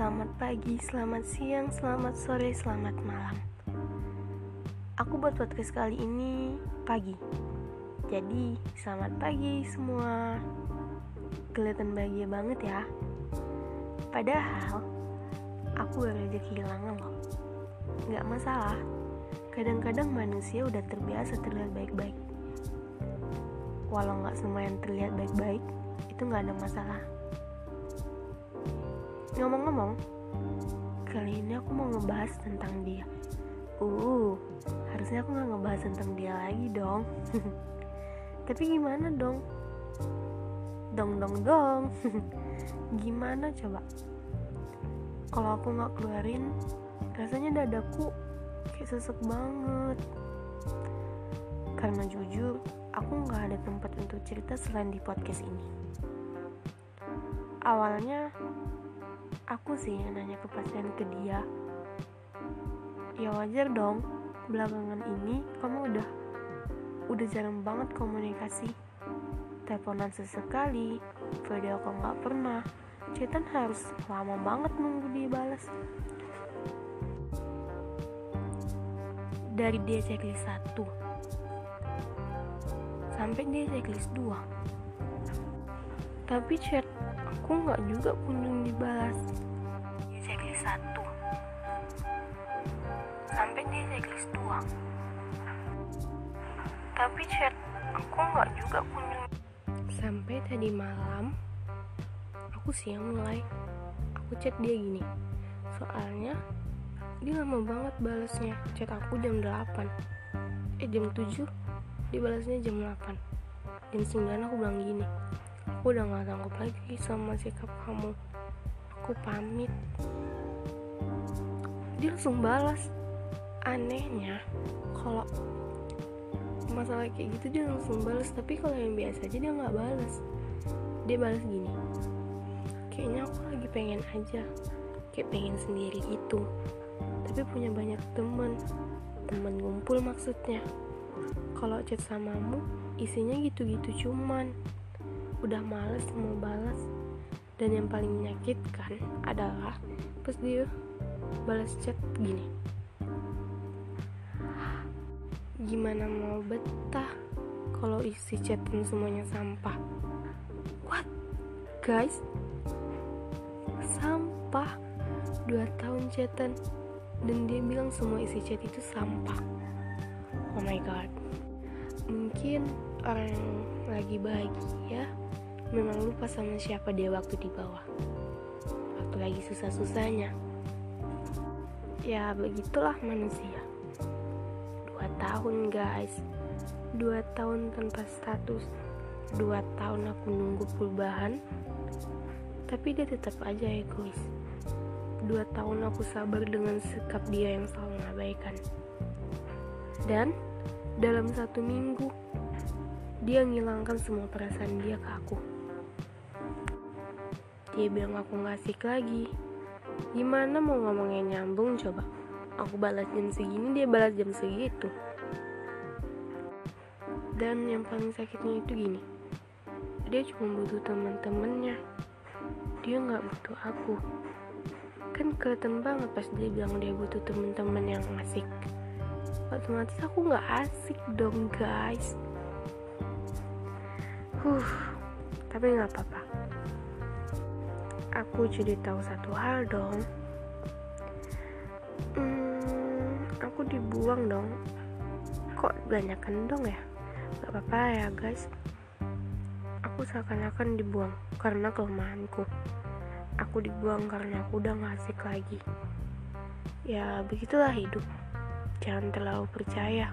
selamat pagi, selamat siang, selamat sore, selamat malam. Aku buat podcast kali ini pagi. Jadi, selamat pagi semua. Kelihatan bahagia banget ya. Padahal, aku baru aja kehilangan loh. Gak masalah. Kadang-kadang manusia udah terbiasa terlihat baik-baik. Walau gak semua yang terlihat baik-baik, itu gak ada masalah Ngomong-ngomong, kali ini aku mau ngebahas tentang dia. Uh, harusnya aku nggak ngebahas tentang dia lagi dong. Tapi gimana dong? Dong dong dong. gimana coba? Kalau aku nggak keluarin, rasanya dadaku kayak sesek banget. Karena jujur, aku nggak ada tempat untuk cerita selain di podcast ini. Awalnya aku sih yang nanya kepastian ke dia. Ya wajar dong belakangan ini kamu udah udah jarang banget komunikasi. Teleponan sesekali video call nggak pernah. Chatan harus lama banget nunggu dia balas dari dia checklist 1 sampai dia checklist 2 tapi chat aku nggak juga kunjung dibalas. Di checklist satu. Sampai di checklist dua. Tapi chat aku nggak juga kunjung. Sampai tadi malam aku siang mulai. Aku chat dia gini. Soalnya dia lama banget balasnya. Chat aku jam 8 eh jam 7 dia balasnya jam 8 jam 9 aku bilang gini aku udah gak sanggup lagi sama sikap kamu. Aku pamit. Dia langsung balas. Anehnya kalau masalah kayak gitu dia langsung balas. Tapi kalau yang biasa aja dia nggak balas. Dia balas gini kayaknya aku lagi pengen aja kayak pengen sendiri gitu. Tapi punya banyak temen temen ngumpul maksudnya. Kalau chat samamu isinya gitu-gitu cuman udah males mau balas. Dan yang paling menyakitkan adalah pas dia balas chat gini. Gimana mau betah kalau isi chatan semuanya sampah? What? Guys sampah. Dua tahun chatan. Dan dia bilang semua isi chat itu sampah. Oh my god. Mungkin orang yang lagi bahagia memang lupa sama siapa dia waktu di bawah. Waktu lagi susah-susahnya. Ya begitulah manusia. Dua tahun guys. Dua tahun tanpa status. Dua tahun aku nunggu perubahan. Tapi dia tetap aja egois. Dua tahun aku sabar dengan sikap dia yang selalu mengabaikan. Dan dalam satu minggu dia ngilangkan semua perasaan dia ke aku dia bilang aku gak asik lagi. Gimana mau ngomongnya nyambung coba? Aku balas jam segini dia balas jam segitu. Dan yang paling sakitnya itu gini. Dia cuma butuh teman-temannya. Dia nggak butuh aku. Kan kelihatan banget pas dia bilang dia butuh teman-teman yang asik. Otomatis aku nggak asik dong guys. Huh tapi nggak apa-apa aku jadi tahu satu hal dong. Hmm, aku dibuang dong. Kok banyakan dong ya? Gak apa-apa ya guys. Aku seakan-akan dibuang karena kelemahanku. Aku dibuang karena aku udah gak asik lagi. Ya begitulah hidup. Jangan terlalu percaya.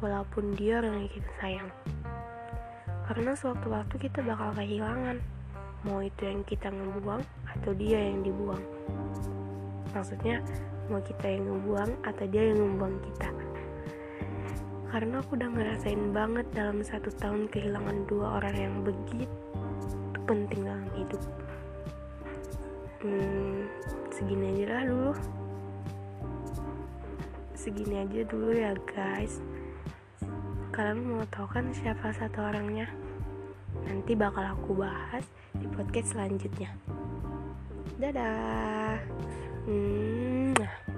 Walaupun dia orang yang kita sayang. Karena sewaktu-waktu kita bakal kehilangan mau itu yang kita ngebuang atau dia yang dibuang? Maksudnya mau kita yang ngebuang atau dia yang ngebuang kita? Karena aku udah ngerasain banget dalam satu tahun kehilangan dua orang yang begitu penting dalam hidup. Hmm, segini aja lah dulu. Segini aja dulu ya guys. Kalian mau tahu kan siapa satu orangnya? Nanti bakal aku bahas di podcast selanjutnya. dadah hmm.